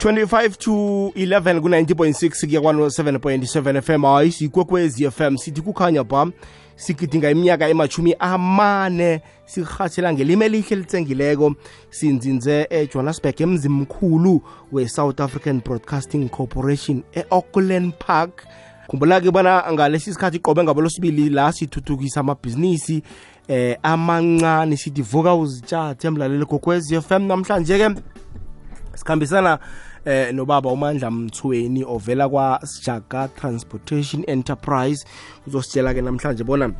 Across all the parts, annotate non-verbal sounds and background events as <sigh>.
25 to 11 ku-90.6 kuya kwa-7.7 fm hayi sikwekwezi fm sithi kukhanya ba sigidinga iminyaka emachumi amane sirhathela ngelimi elihle litsengileko sinzinze ejohannesburg eh, emzimkhulu we-south african broadcasting corporation e-auckland park khumbula-ke bona ngalesi sikhathi qobe ngabolosibili la sithuthukisa amabhizinisi eh amancane sithi vuka uzitshathe mlaleli gokwez f m namhlanje-ke sikhambisana eh nobaba umandla mthweni ovela kwa Sjaka Transportation Enterprise uzositshela ke namhlanje bona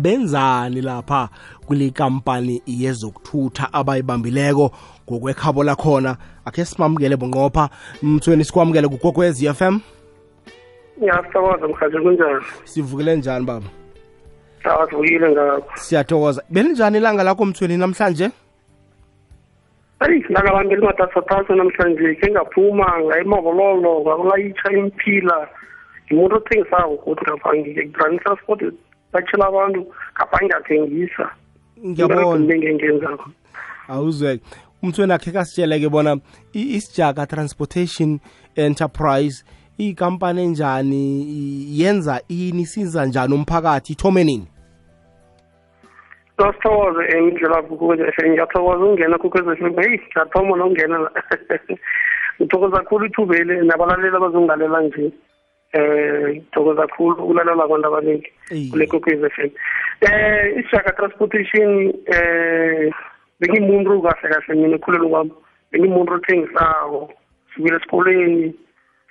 benzani lapha kule kampani yezokuthutha abayibambileko ngokwekhabo lakhona akhe simamukele bunqopha mthweni sikwamukele kugokwez f m ngiyathokoza mhathi kunjani sivukile njani baba sivukile ngakho siyathokoza belinjani ilanga lakho mthweni namhlanje hayi ngakabangela umatasatasa namhlanje khe ngaphuma ngayimabololo ngakulayitsha impila ngimuntu othengisako kuthi ngaphangike ngidrani transport batshela abantu ngaphange athengisa ngiyabonabengengenzako awuzwe umthweni akhe kasitsheleke bona isijaka transportation enterprise ikampani enjani yenza ini isiza njani umphakathi ithome nini sasithokoze indlela kukuze ngiyathokoza ukungena kukweza fm heyi ngiyathoma nokungena la ngithokoza kakhulu ithubeli nabalaleli abazongilalela nje um ngithokoza kakhulu ukulalela kwabantu abaningi kule kokwez f m um isijaka transportation um bengimuntu kahle kahle mina ekhulelo kwami bengimuntu othengisako sukile esikoleni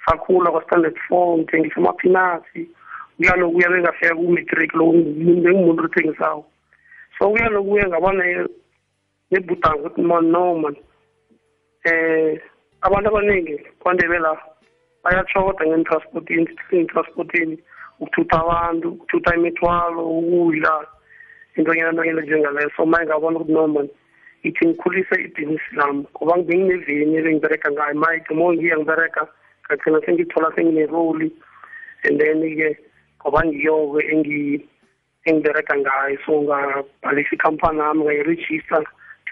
sakhula kwa-standard four ngithengisa amaphinasi kuyalokuya bengafika ku-matric lo bengimuntu othengisako sokuya lokuya ngabana nebhudango ukuthi mani no mani um eh, abantu abaningi kwandebela bayatshokoda ngentransportini intransportini ukuthutha abantu ukuthutha imithwalo ukudla into ngenanto njengaleyo so maye ngabona ukuthi no mani ithi ngikhulise ibhizinisi lami ngoba bengineveni ebengibereka ngayo mike mo ngiye ngibereka ngagcina sengithola sengineroli and then-ke ngoba ngiyo-ke engibereka ngayo so ngabhalisa ikhampani yami ngayirejista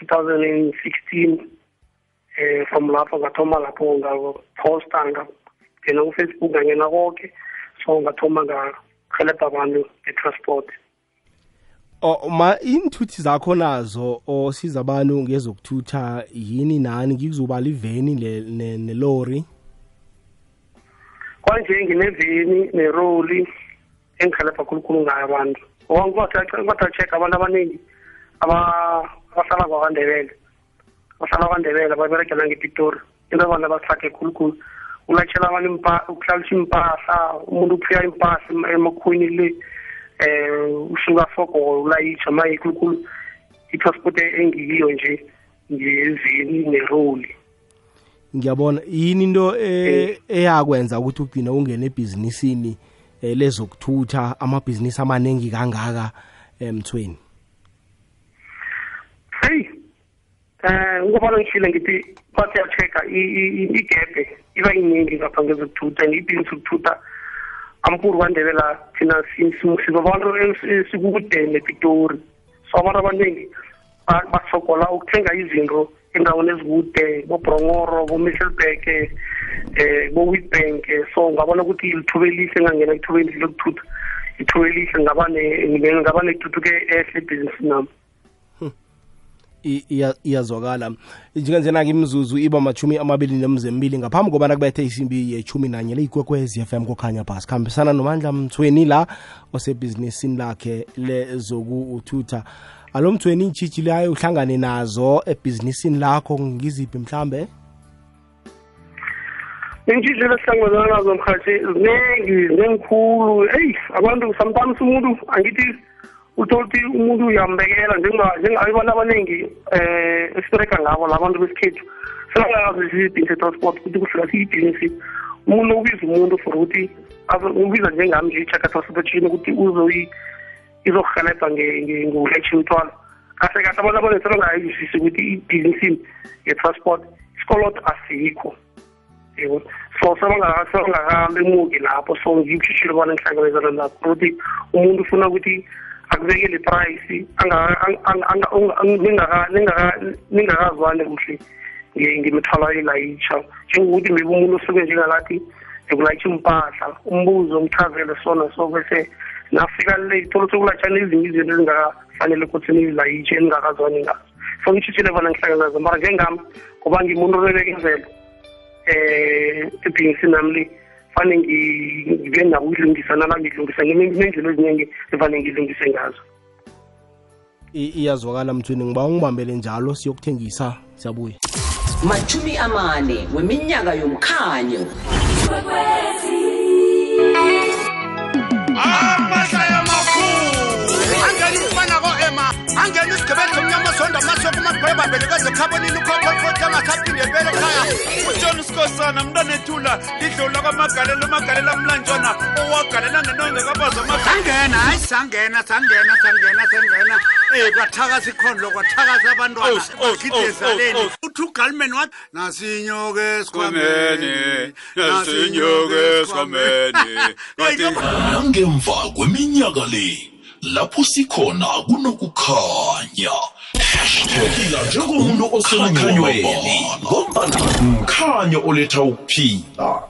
2016 eh from lapho ngathoma lapho ngaphosta ngangena kufacebook ngangena konke so ngathoma ngahelebha abantu nge-transport Oh ma inthuthi zakho nazo osiza abantu ngezokuthutha yini nani ngikuzoba liveni nelori kwanje ngineveni neroli engikhalapha khulukhulu ngayo abantu ngikwatacheka abantu abaningi abahlala kwakwandebele bahlala kwandebele baberegela ngepitori into abantu abasihlage khulukhulu ulayitshela abantu ukuhlalisa impahla umuntu ukuphika impahla emakhwini le um usuka fogo ulayitsha maye khulukhulu i-transport engiyiyo nje ngevini neroli ngiyabona yini into eh, eh. eyakwenza ukuthi ugcina ungene ebhizinisini Eh, lezokuthutha amabhizinisi amaningi kangaka emthweni eh, hey eh ngobona ngishile ngithi bathi ya-check-a igebhe iba iningi ngapha ngezokuthutha ngiyibhizinisi ukuthutha amkulu kwandebela thina sibabantu sikukude nepitori so abantu abaningi basogola ukuthenga izinto endaweni ezikude bobhrongoro bomiselberg eh bo Witbank eh, so ngabona ukuthi lithuba elihle ngangena ithuba elihle lokuthutha ithuba elihle ngaba ne ngaba netuthuke ehle business nami hmm. iyazwakala njengenjena ke imizuzu iba machumi amabili nemzembili ngaphambi kobana kubethe isimbi yechumi nanye leyikwekwez f m kokhanya bhasi khambisana nomandla mthweni la osebhizinisini lakhe lezokuthutha alo mthweni intshitshi leyo uhlangane nazo ebhizinisini lakho ngiziphi mhlambe intshintshile esihlangabezana nazo mkhathi ziningi zinengikhulu eyi abantu sometimes umuntu angithi uthole ukuthi umuntu uyambekela njengabanthu abaningi um eh, esirega ngabo labantu besikhethu singakazisibhizinisi etransport ukuthi kuhlula siyibhizinisi umuntu ubiza umuntu for ukuthi ubiza njengami nje i-chaka transportation ukuthi izokuhelebha ngokuletha imithwalo kahle kahle abantu abaningi selongayizwisisi ukuthi ibhizinisini ye-transport isikoloto asikho yebo sawusabangakahambi emuki lapho so ngikushishile ubana ngihlangabezana nakho ukuthi umuntu ufuna ukuthi akubekele price ningakazwane kuhle ngemithwalo yelayitsha njengokuthi mibe umuntu osuke njengalathi ngikulayitsha impahla umbuzo umchazele sona so bese nafika le thola ukuthi kulayitshana ezinye izinto ezingakafanele ukuthi nizilayitshe ningakazwani ngazo so ngishitshile bona ngihlangabezana mara njengami ngoba ngimuntu obebekezela eh ibhizinisi nami fane ngibe nakuyilungisa nala ngilungisa ngendlela eziningi evane ngilungise ngazo iyazwakala mthweni ngiba ungibambele njalo siyokuthengisa siyabuya mathumi amane weminyaka yomkhanyo ah! ujon sikosana mntanethula lidlula kwamagalelo magalela mlanjana owagalela ngenongekabazamaangena hayi sangena sangena sangena sangena um eh, kwathakasa ikhondlo kwathakasa abantwanaagidezaleni uthi ugalman wat nasinyoke sikhwameni ngemva kweminyaka leni lapho sikhona kunokukhanya hashtagila njengomuntu osonkhanyweni ngombana oletha ukuphila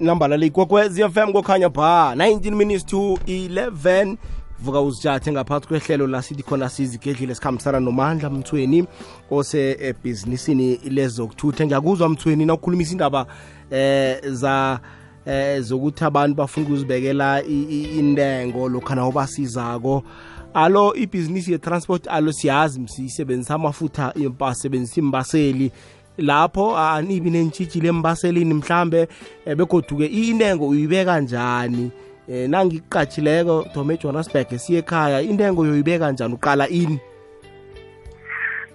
inambala <laughs> le f fm kokhanya ba 19 minutes to 11 vuka uzijathe ngaphakathi kwehlelo la sithi khona sizigedlile sikhambisana nomandla mthweni osebhizinisini eh, lezokuthutha ngiyakuzwa mthweni na ukhulumisa indaba eh za eh zokuthi abantu bafuna ukuzibekela intengo lokhu nawobasizako alo ibhizinisi ye-transport alo siyazi msiyisebenzisa amafutha basebenzisa imbaseli lapho anibi nentshitshile embaselini mhlambe eh, begoduke intengo uyibeka njani um eh, nangikuqatshileko dome ejohannesburg siye ekhaya intengo yoyibeka njani uqala ini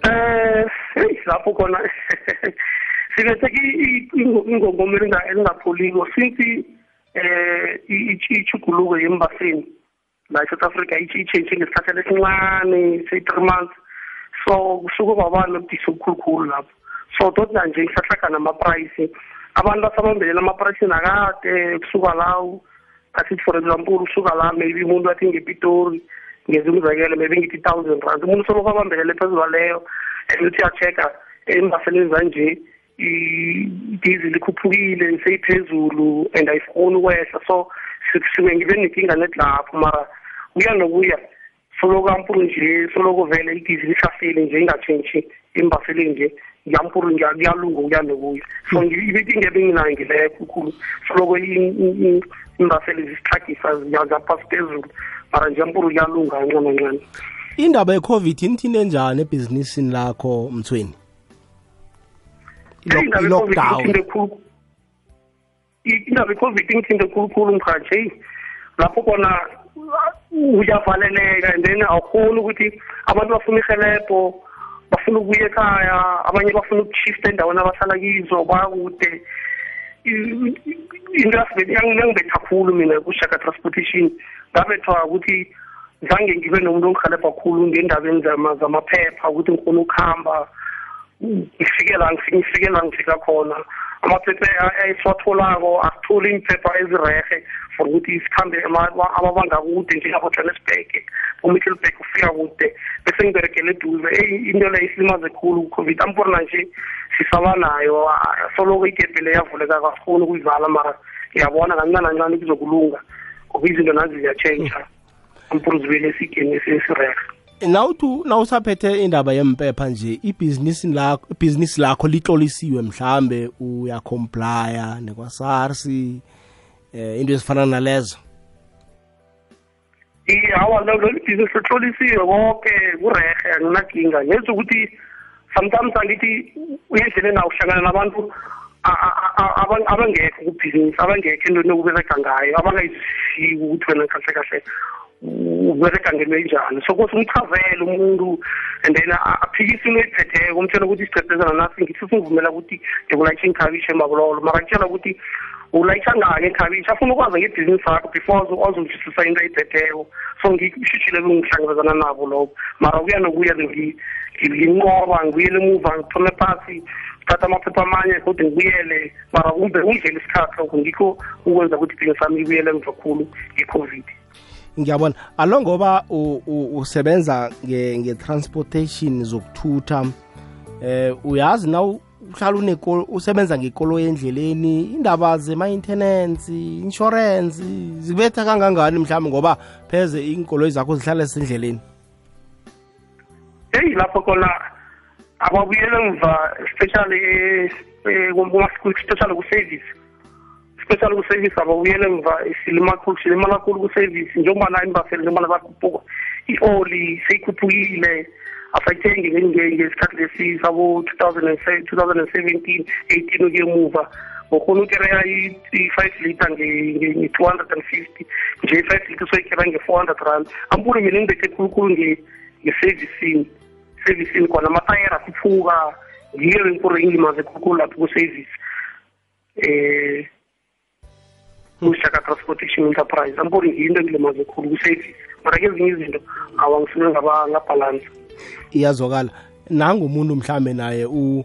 um heyi lapho khona <laughs> sibeseke ingongoma elingapholiko since um eh, ichuguluko yembasini la e-south africa i-change ngesikhathana esincane se-three months so kusuke kwaba nobudisi obukhulukhulu lapho so tot nanje ngisahlaga namaprayisi abantu asabambelela amaprayisini akade kusuka lawo asithi for example kusuka la maybe umuntu athi ngepitori ngenza umzekelo maybe ngithi i-thousand rand umuntu solokhu abambelela phezulu kwaleyo and uthi uyachecka embaseni zanje idizili ikhuphukile seyiphezulu and ayifuni ukwehla so sisuke ngibe nenkinga nedlapho mara kuya nokuya soloko ampuru nje soloko vele idizili ishafile nje ingatshintshi imbasele nje ngiyampuru kuyalunga ukuya nokuya so ibinkinga ebenginayo ngileyo khulukhulu soloko imbasele zisihlagisa ziyaphasi phezulu mara nje ampuru kuyalunga ncancancancane indaba ye-covid inithinte njani ebhizinisini lakho mthweni lockdown indaba i-covid ingithinte khulukhulu mkhathi heyi lapho khona uyavaleleka and then awukhoni ukuthi abantu bafuna ihelebho bafuna ukubuya ekhaya abanye bafuna ukushifta endaweni abahlala kizo bakude into yangibetha khulu mina kushaka transportation ngabethwa ukuthi zange ngibe nomuntu ongihelebha khulu ngendabeni zamaphepha ukuthi ngikhona ukuhamba ngifike la ngifike la ngifika khona amaphepha ayisiwatholako asitholi iimphepha ezirehe for ukuthi sikhambe amabanga kude njengabo-johannesburg umittelburg ufika kude bese ngiberekele eduze eyi into le isilimaze khulu covid amporna nje sisaba nayo soloko igebhe le yavuleka kasifuni ukuyivala mara ngiyabona kancane kancane kuzokulunga ngoba izinto nazi ziyatshentsha mm. ampuruzibele esigeni esirehe nawuthi nawusaphethe indaba yempepha nje ibhizinisi lakho ibhizinisi lakho litlolisiwe mhlambe uyacomplya nekwa-sars eh into ezifana nalezo hawa lolu bhizinisi litlolisiwe konke kurehe anginakinga ngenza ukuthi sometimes angithi uyendleleni awuhlangana nabantu abangekho kubhizinisi abangekho entweni okubereka ngayo abangayizwisiki ukuthi wena kahle kahle uberegangenwe njani so kose umchazele umuntu and then aphikise into eyiphetheko umtshela ukuthi isigcebhezana nasi ngithi singivumela ukuthi ngikulayisha inkhabisha emabulolo mara kutshela ukuthi ulayisha ngake inkhabisha afuna ukwazi ngebhizinisi yakho before ozonjisisa into eyiphetheko so ngishishile bengihlangabezana nabo lobo mara kuya nokuya nginqoba ngibuyele emuva ngithome phasi thatha amaphepha amanye kodwa ngibuyele mara kumbe ungidlela isikhathi lokho ngikho ukwenza ukuthi ibhizinisi sami ibuyele emva khulu i-covid ngiyabona alo ngoba usebenza nge-transportation zokuthutha eh uyazi na uhlala unekolo usebenza ngekolo endleleni indaba zema-intenance insurance zikubetha kangangani mhlawumbe ngoba pheze iinkoloyi zakho zihlala zisendleleni eyi lapho khona ababuyele mva especially eh, eh, especially ku-service especially ku-service abo buyele emva silimakhulu silimala kakhulu ku-service njengoba nayo imbaseli njengoba bakhuphuka i-oli seyikhuphukile asayithengi ngesikhathi lesi sabo-two thousand and two thousand and seventeen eighteen ukuyemuva ngokhona ukereka i-five liter nge-two hundred and fifty nje i-five liter soyikereka nge-four hundred rand ambule mina engibethe khulukhulu nge-servicini servicini khona amatayera akhuphuka ngiyo benkurengilimaze khulukhulu lapho ku-service eh, um uhlaka transportation enterprise amboni into engilimaze khulu kusevisi mara ke ezinye izinto awangifuna ngabhalance iyazwakala nangumuntu mhlambe naye u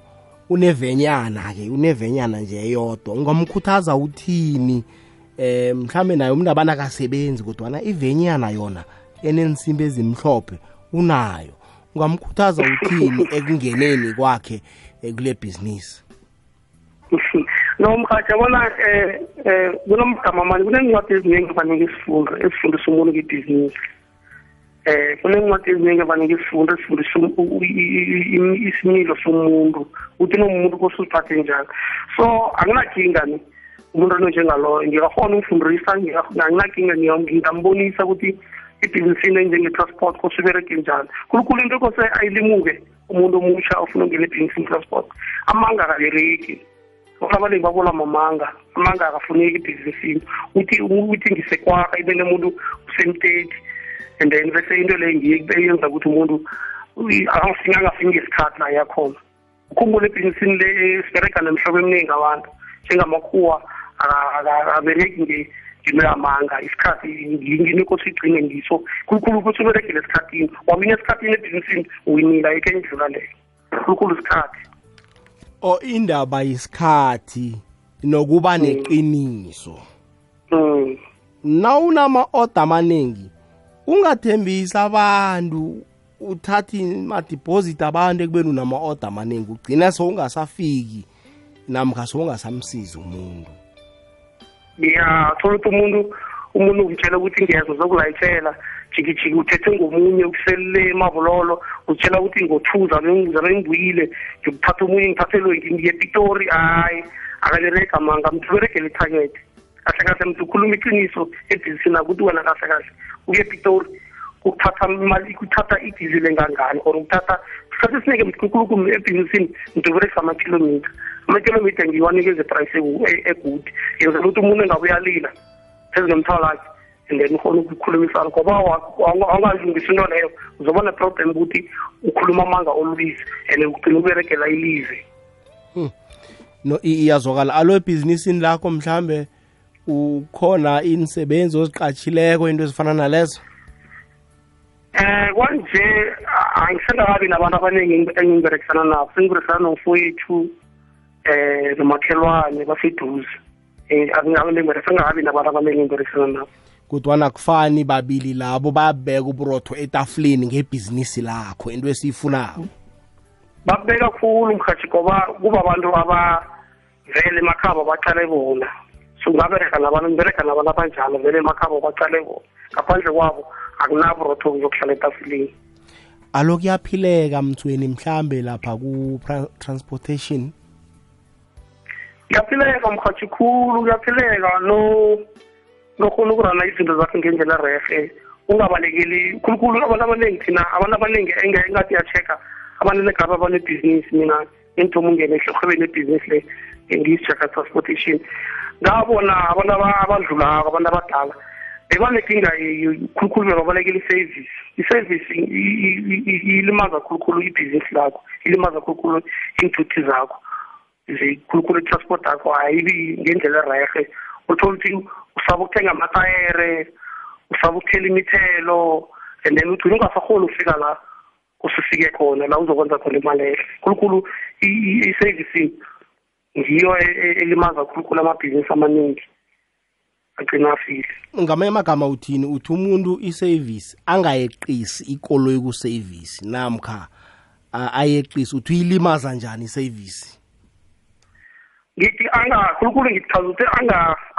unevenyana-ke unevenyana nje eyodwa ungamkhuthaza uthini eh mhlambe naye umuntu abana kasebenzi kodwana ivenyana yona enensimbi ezimhlophe unayo ungamkhuthaza uthini <laughs> ekungeneni kwakhe eh, kule bhizinisi no mkhathi yabona um um kunomgama manje kunencwadi eziningi efanele ngizifunda ezifundisa umuntu ngebhizinisi um eh, kunencwadi eziningi efanele ngizifunda ezifundisa um, isimilo somuntu ukuthi nomuntu kose uziphathe njani so anginakinga ni umuntu anonjengaloyo ngingahona umfundisa anginakinga ngingambonisa ukuthi ibhizinisini enjenge-transport kose ubereke njani khulukhulu into kose ayilimuke umuntu omusha ofuna ungena ebhizinisini transport amanga akabereki abaningi babola mamanga amanga akafuneki ebhizinisini uthi uthi ngisekwakha ibe nemuntu usemteti and then bese into leyo ngiyenza ukuthi umuntu angafiki ngesikhathi la yakhona ukhumbule ebhizinisini le siberega nemhlobo eminingi abantu njengamakhuwa akabereki nginamanga isikhathi nginekosi igcine ngiso khulukhulu ukuthi uberegile esikhathini wawina esikhathini ebhizinisini uwinile ayikho endlula leyo khulukhulu isikhathi o oh, indaba isikhathi nokuba mm. neqiniso mm. nawuna ama-order amaningi ungathembisi abantu uthathi ma-deposit abantu ekubeni unama-order amaningi ugcina sowungasafiki namkha sowungasamsizi umuntu ya thola ukuthi umuntu umuntu umtshela ukuthi ngiyazo zokulayitshela ujikijiki uthethe ngomunye ukuselele emabulolo utshela ukuthi ngothuza nengizana ngibuyile ngikuthatha omunye ngithathelo ngiye epitori hayi akalireka manga mntu uberegele ithanyethe kahle kahle mntu ukhuluma iqiniso ebhizinisini akuthi wena kahle kahle uye epitori ukuthatha imali kuthatha idizile ngangani or ukuthatha sikhathi esinike mkhulukhulu ebhizinisini mntu uberegisa amakhilomitha amakhilomitha ngiwanikeze eprice egood yenzela ukuthi umuntu engabe uyalila phezu nomthwalakhe and then ukhona ukukhulumisana ngoba awungazilungisa into leyo uzoba neproblem ukuthi ukhuluma amanga olwizi and ugcina ukuberegela ilize hmm. no iyazwakala alo ebhizinisini lakho mhlambe ukhona inisebenzi oziqatshileko into ezifana nalezo eh kwanje angisengakabi nabantu abaningi engingiberekisana nabo sengiberekisana nomfowethu eh nomakhelwane baseduze eh, um sengabi nabantu abaningi engiberekisana nabo kodwana kufani babili labo babeka uburotho etafuleni ngebhizinisi lakho into esiyifunako babeka khulu mhathi ngoba kuba abantu abavele emakhabo baqale bona singabereka nabantu ngibereka nabantu abanjalo vele emakhabo baqale bona ngaphandle kwabo akunaburotho kuzokuhlala etafuleni alo kuyaphileka mthweni mhlambe lapha ku-transportation kuyaphileka mkhathi khulu kuyaphileka no nokhona ukurana izinto zakhe ngendlela rehe ungabalekeli khulukhulu abantu abaningi thina abantu abaningi engathi yachecka abantu negaba abanebhizinisi mina engithoma ungene ehlohwebeni ebhizinisi le ngiyisichecka transportation ngabona abantu abadlulako abantu abadala bebanekinga khulukhulu bebabalekela i-service i-service ilimaza khulukhulu ibhizinisi lakho ilimaza khulukhulu iinthuthi zakho khulukhulu i-transport yakho ayibi ngendlela erehe uthola ukuthi usabe ukuthenga amatayere usabe ukuthela imithelo and then ugcine ungasaholi ukufika la usifike khona la uzokwenza khona imali ehle khulukhulu i-servicing ngiyo e-, e-, elimaza khulukhulu amabhizinisi amaningi agcina afile ngamanye amagama uthini uthi umuntu isevisi angayeqisi ikoloyi kusevisi namkha ayeqisi uthi uyilimaza njani isevisi ngithi khulukhulu ngikuchaza ukuthi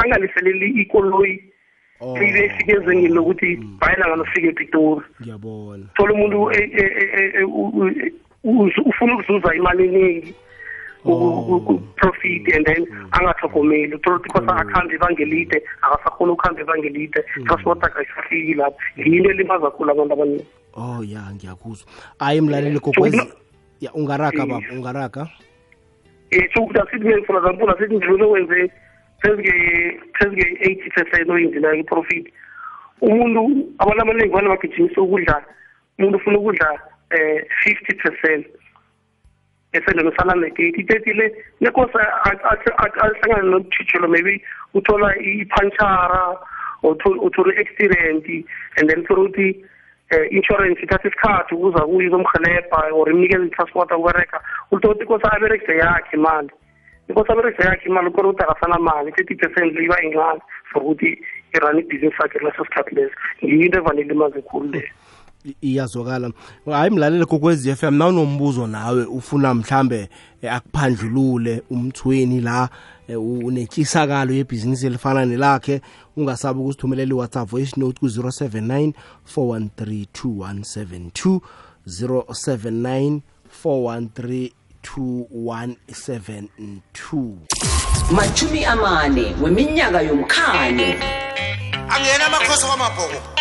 angaliseleli ikoloyi oh. ibe efike ezengini lokuthi mm. bayena nganofika epitori ngiyabona thola umuntu e, e, e, ufuna ukuzuza imali eningi oh. profit and then mm. angathogomeli uthola ukuthi khosa mm. akuhambe ibanga elide akasakhona ukuhamba ibanga elide transport akayisafiki lapho yinto elimaza kakhulu abantu abaningi oh ya ngiyakuzwa hayi mlaleli gogwezi ya ungaraga baba ungaraga esho ukuthi asithi ngiyayifuna zampula asithi ngidlule wenze phezu nge-eighty percent oyenzelayo i-profit umuntu abantu abaningi bane bagijimisa ukudla umuntu ufuna ukudla um fifty percent eselelo sala ne-eighty thirty le nekosa ahlangane notshitshelo maybe uthola i-punchara uthole i-extirent and then thole ukuthi Eh, insurance ithatha isikhathi ukuza kuye izomhelebha or imnikeza i-transport akubereka ulito ukuthi inkosi aberegise yakhe imali inkosi aberegise yakhe imali ukona ukuthi akasanamali i-thirty percent iba incane for ukuthi irun ibhizinisi yakhe leso sikhathi leso ngiyo into evane limaze khulu leyo iyazwakala hayi mlalele kokwezi FM nawunombuzo nawe ufuna mhlambe eh, akuphandlulule umthweni la eh, unentshisakalo yebhizinisi elifana nelakhe ungasabi ukusithumelela iwhatsapp voice note ku-079 413 2172 079 413 machumi amane weminyaka yomkhanyo angena amakhosi kwamabhoko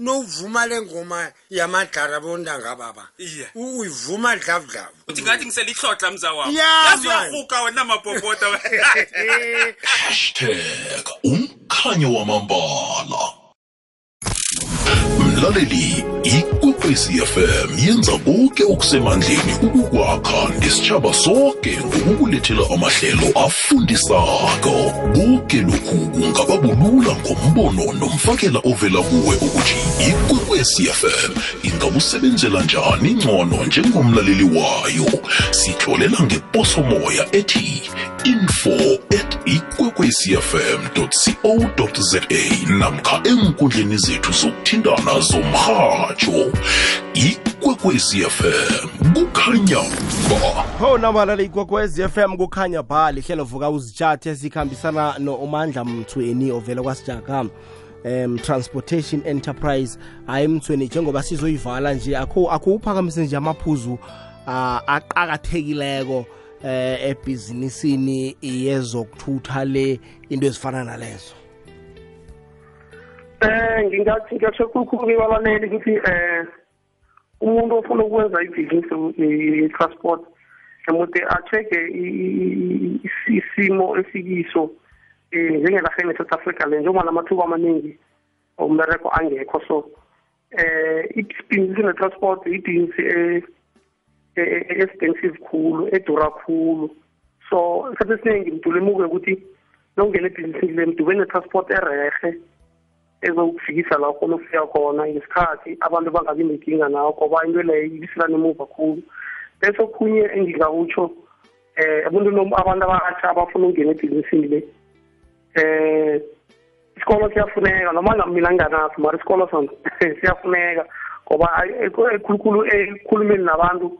novhuma le ngoma yamadlara vondanga baba uyivuma dlavudlavu uthi ngathi ngiselihlotla mza wamyauyauka wena mabhobota <laughs> hashtag umkhanyo wamambala mlaleli i-ICFM yenza konke okusemandleni ukukwakha nesitshaba sonke ngokukulethela amahlelo afundisako konke lokhu kungababulula ngombono nomfakela ovela kuwe ukuthi ikwekwecfm ingakusebenzela njani ngcono njengomlaleli wayo sitholela ngeposomoya ethi info at ikwekwecfm co za namkha enkundleni zethu zokuthindana zomhatsho ikwekwecfm kukhanya ba ho nabalala ikwekwecfm kukhanya ba lihlelo vuka uzitshathe sikhambisana no-umandla mthweni ovela kwasijaka um transportation enterprise hayi mthweni njengoba sizoyivala nje akho akho uphakamisa nje amaphuzu uh, aqakathekileko eh ebhizinisini yezokuthutha le into ezifana nalezo eh ngingathi ngisho kukhulu kwalanele ukuthi eh umuntu ofuna ukwenza ibhizinisi ye-transport emude a-check-e isimo esikiso um eh, njengenarheni e-south africa le njengoba namathuba amaningi umbereko angekho so um ibhizinisi le-transport ibhizinisi E, e, e-expensive khulu edura khulu so esikhathi esiningi mdule emuke ukuthi nokungena ebhizinisini le mdube ne-transport erehe ezokufikisa la khona ukufika khona ngesikhathi abantu bangabi nenkinga nawo ngoba into leyo ibisilana emuva khulu bese okhunye engingawutsho e, um abantu abantu abatsha abafuna ukungena ebhizinisini le um isikolo siyafuneka noma mina nginganaso mara isikolo sona <laughs> siyafuneka ngoba ekhulukhulu ekhulumeni nabantu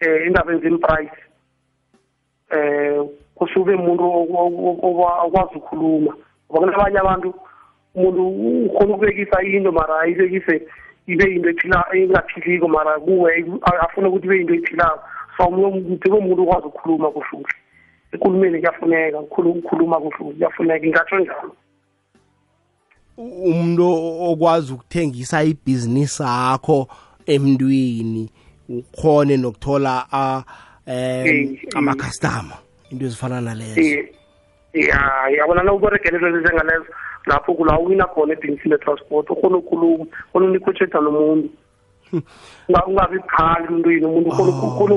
eh intervention price eh kusube umuntu okwazi ukukhuluma ngoba kunabanye abantu umuntu ukhona ukubekisa into mara ayibekise ibe into ephila engaphiliko mara kuwe afuna ukuthi ibe into ephilako so mdebe umuntu ukwazi ukukhuluma kuhluhle ekulumeni kuyafuneka ukukhuluma kuhluhle kuyafuneka ngingatsho njalo umuntu okwazi ukuthengisa ibhizinisi akho emntwini ukhone nokuthola a eh, eh ama customer into ezifana nalezo eh, eh, ya yabona na uberegelelo lezengalezi lapho kula wina khona ebhinisini le-transport ukhona ukhuluma khona unikhosheda nomuntu <laughs> ungabi bukhali emntwini umuntu khona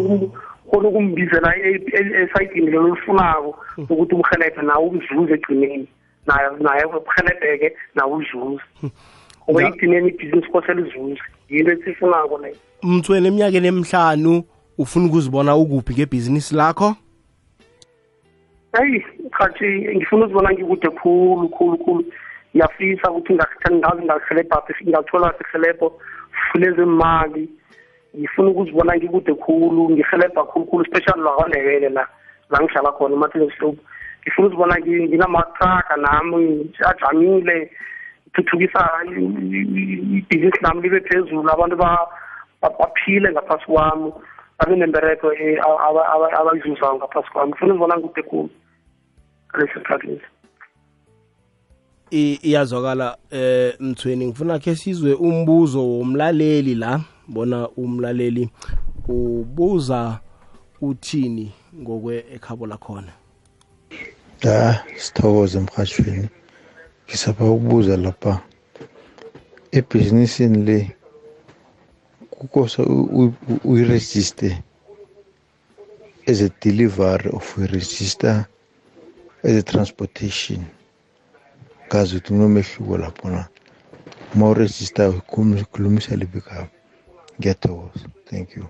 ah. ukumbizela e, e, esayidini lelo olufunako ukuthi umhelebhe nawe umzuze egcineni naye urhelebheke nawe uzuze <laughs> ngoba igcineni ibhizinisi kosele uzuze yinto esifunako leyo mthweni eminyakeni emihlanu ufuna ukuzibona ukuphi ngebhizinisi lakho hayi khathi ngifuna ukuzibona ngikude khulu khulu khulu ngiyafisa ukuthi ngazi ngakuhelebhaphi ngathola sihelebho fulezemali ngifuna ukuzibona ngikude khulu ngihelebha khulukhulu especially lakwandebele la la ngihlala khona emathelesope ngifuna ukuzibona nginamatraka nami ajamile thuthukisa ibhizinisi lami libe phezulu abantu baphile ngaphasi kwami babe nembereko e, abayizuzayo ngaphasi kwami funa ngibona kude khulu ngalesi sikhathi lesi iyazwakala eh mthweni ngifuna ke sizwe umbuzo womlaleli la bona umlaleli ubuza uthini ngokwe ekhabo lakhona da ah, sithokoze emhashweni Ngisaba ukubuza lapha ebhizinisini le kukosa uyi-register as a delivery of uyi-register as a transportation. Ngazi ukuthi kunomehluko laphona uma urejistayo khulumisa le-pick up ngiyathokoza thank you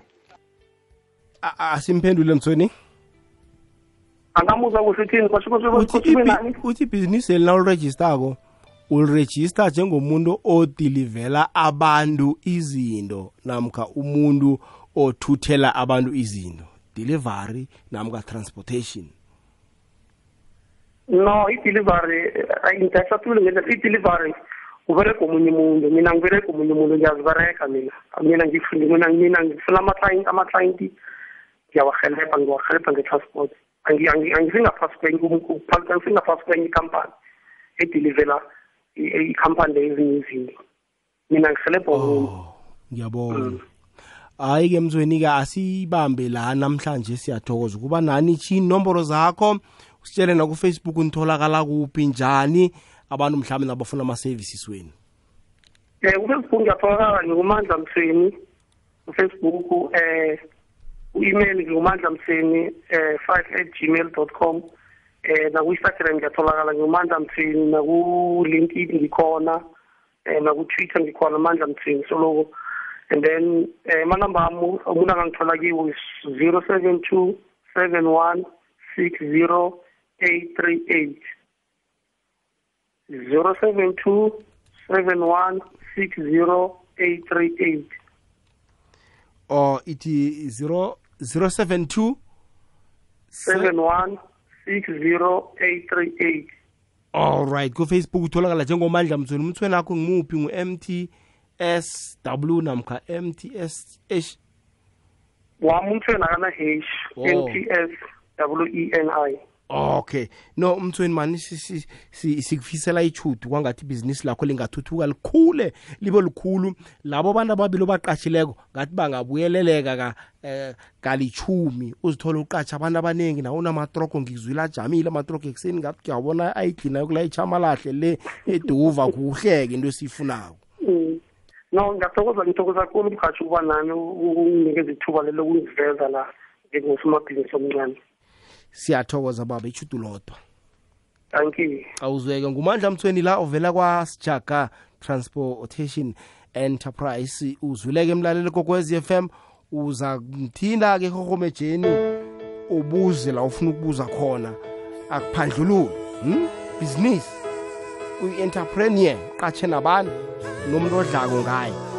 asimphendule mthweni angamuza kusho uthini koshikoshikoshikoshikoinani uthi ibhizinisi elina ulirejistako ulirejista njengomuntu odilivela abantu izinto namkha umuntu othuthela abantu izinto delivery namkha transportation no i-delivery ngiyahlathulule ngendlela i-delivery ubereka omunye umuntu mina ngibereka omunye umuntu ngiyazibereka mina mina ngifuna mina mina ngifuna ama-client ama-client ngiyawahelebha ngiwahelebha nge-transport angisengaphasi angisengaphasi kwenye um, um, ikhampani edilivela ikhampani leyo ezinye izinto mina ngiselebha oh, ngiyabona mm. hayi ke mzweni-ke asibambe la namhlanje siyathokoza ukuba nani ithi inomboro zakho usitshele nakufacebook nitholakala kuphi njani abantu mhlawumbe nabafuna ama-services wenu um kufacebook ngiyatholakala ngikumandla msweni kufacebook um u-email ngumandla mtheni um eh, five at gmail dot com um naku-instagram ngiyatholakala ngumandla mtheni naku-linkedin ngikhona um naku-twitter ngikhona mandla mtheni soloko and then um manamba ami umuntu angangithola kiwo is zero seven two seven one six zero eight three eight zero seven two seven one six zero eight three eight or ithi zero 072 71 60838 all right kufacebook utholakala njengomandla mzulu umthweni akho ngimuphi ngu-mtsw namkha mtsh wami umthweni akana-h mtsweni oh. okay no mthweni mani sikufisela ichudu kwangathi ibhizinisi lakho lingathuthuka likhule libe likhulu labo abantu ababili obaqashileko ngathi bangabuyeleleka ka eh kalichumi uzithola uqatsha abantu abaningi nawo namatrogo ngizwile ajamile amatrogo ekuseni ngathi ngiyabona ayigcinayo kulayichamalahle le eduva kuhleke into esiyifunako mm. no ngiyathokoza ngithokoza kakhulu umhathi ukuba nami unginikeza ithuba lelokungiveza la njengosomabhizinisi omncane siyathokoza baba ichudu lodwa anki awuzweke ngumandla mthweni la ovela kwasijaga transportation enterprise uzwileke emlaleli kokwez f m uza mthinda ke ehohomejeni ubuze la ufuna ukubuza khona akuphandlulule hmm? business uyi-entrepreneur qatshe nabantu nomuntu odlako ngaye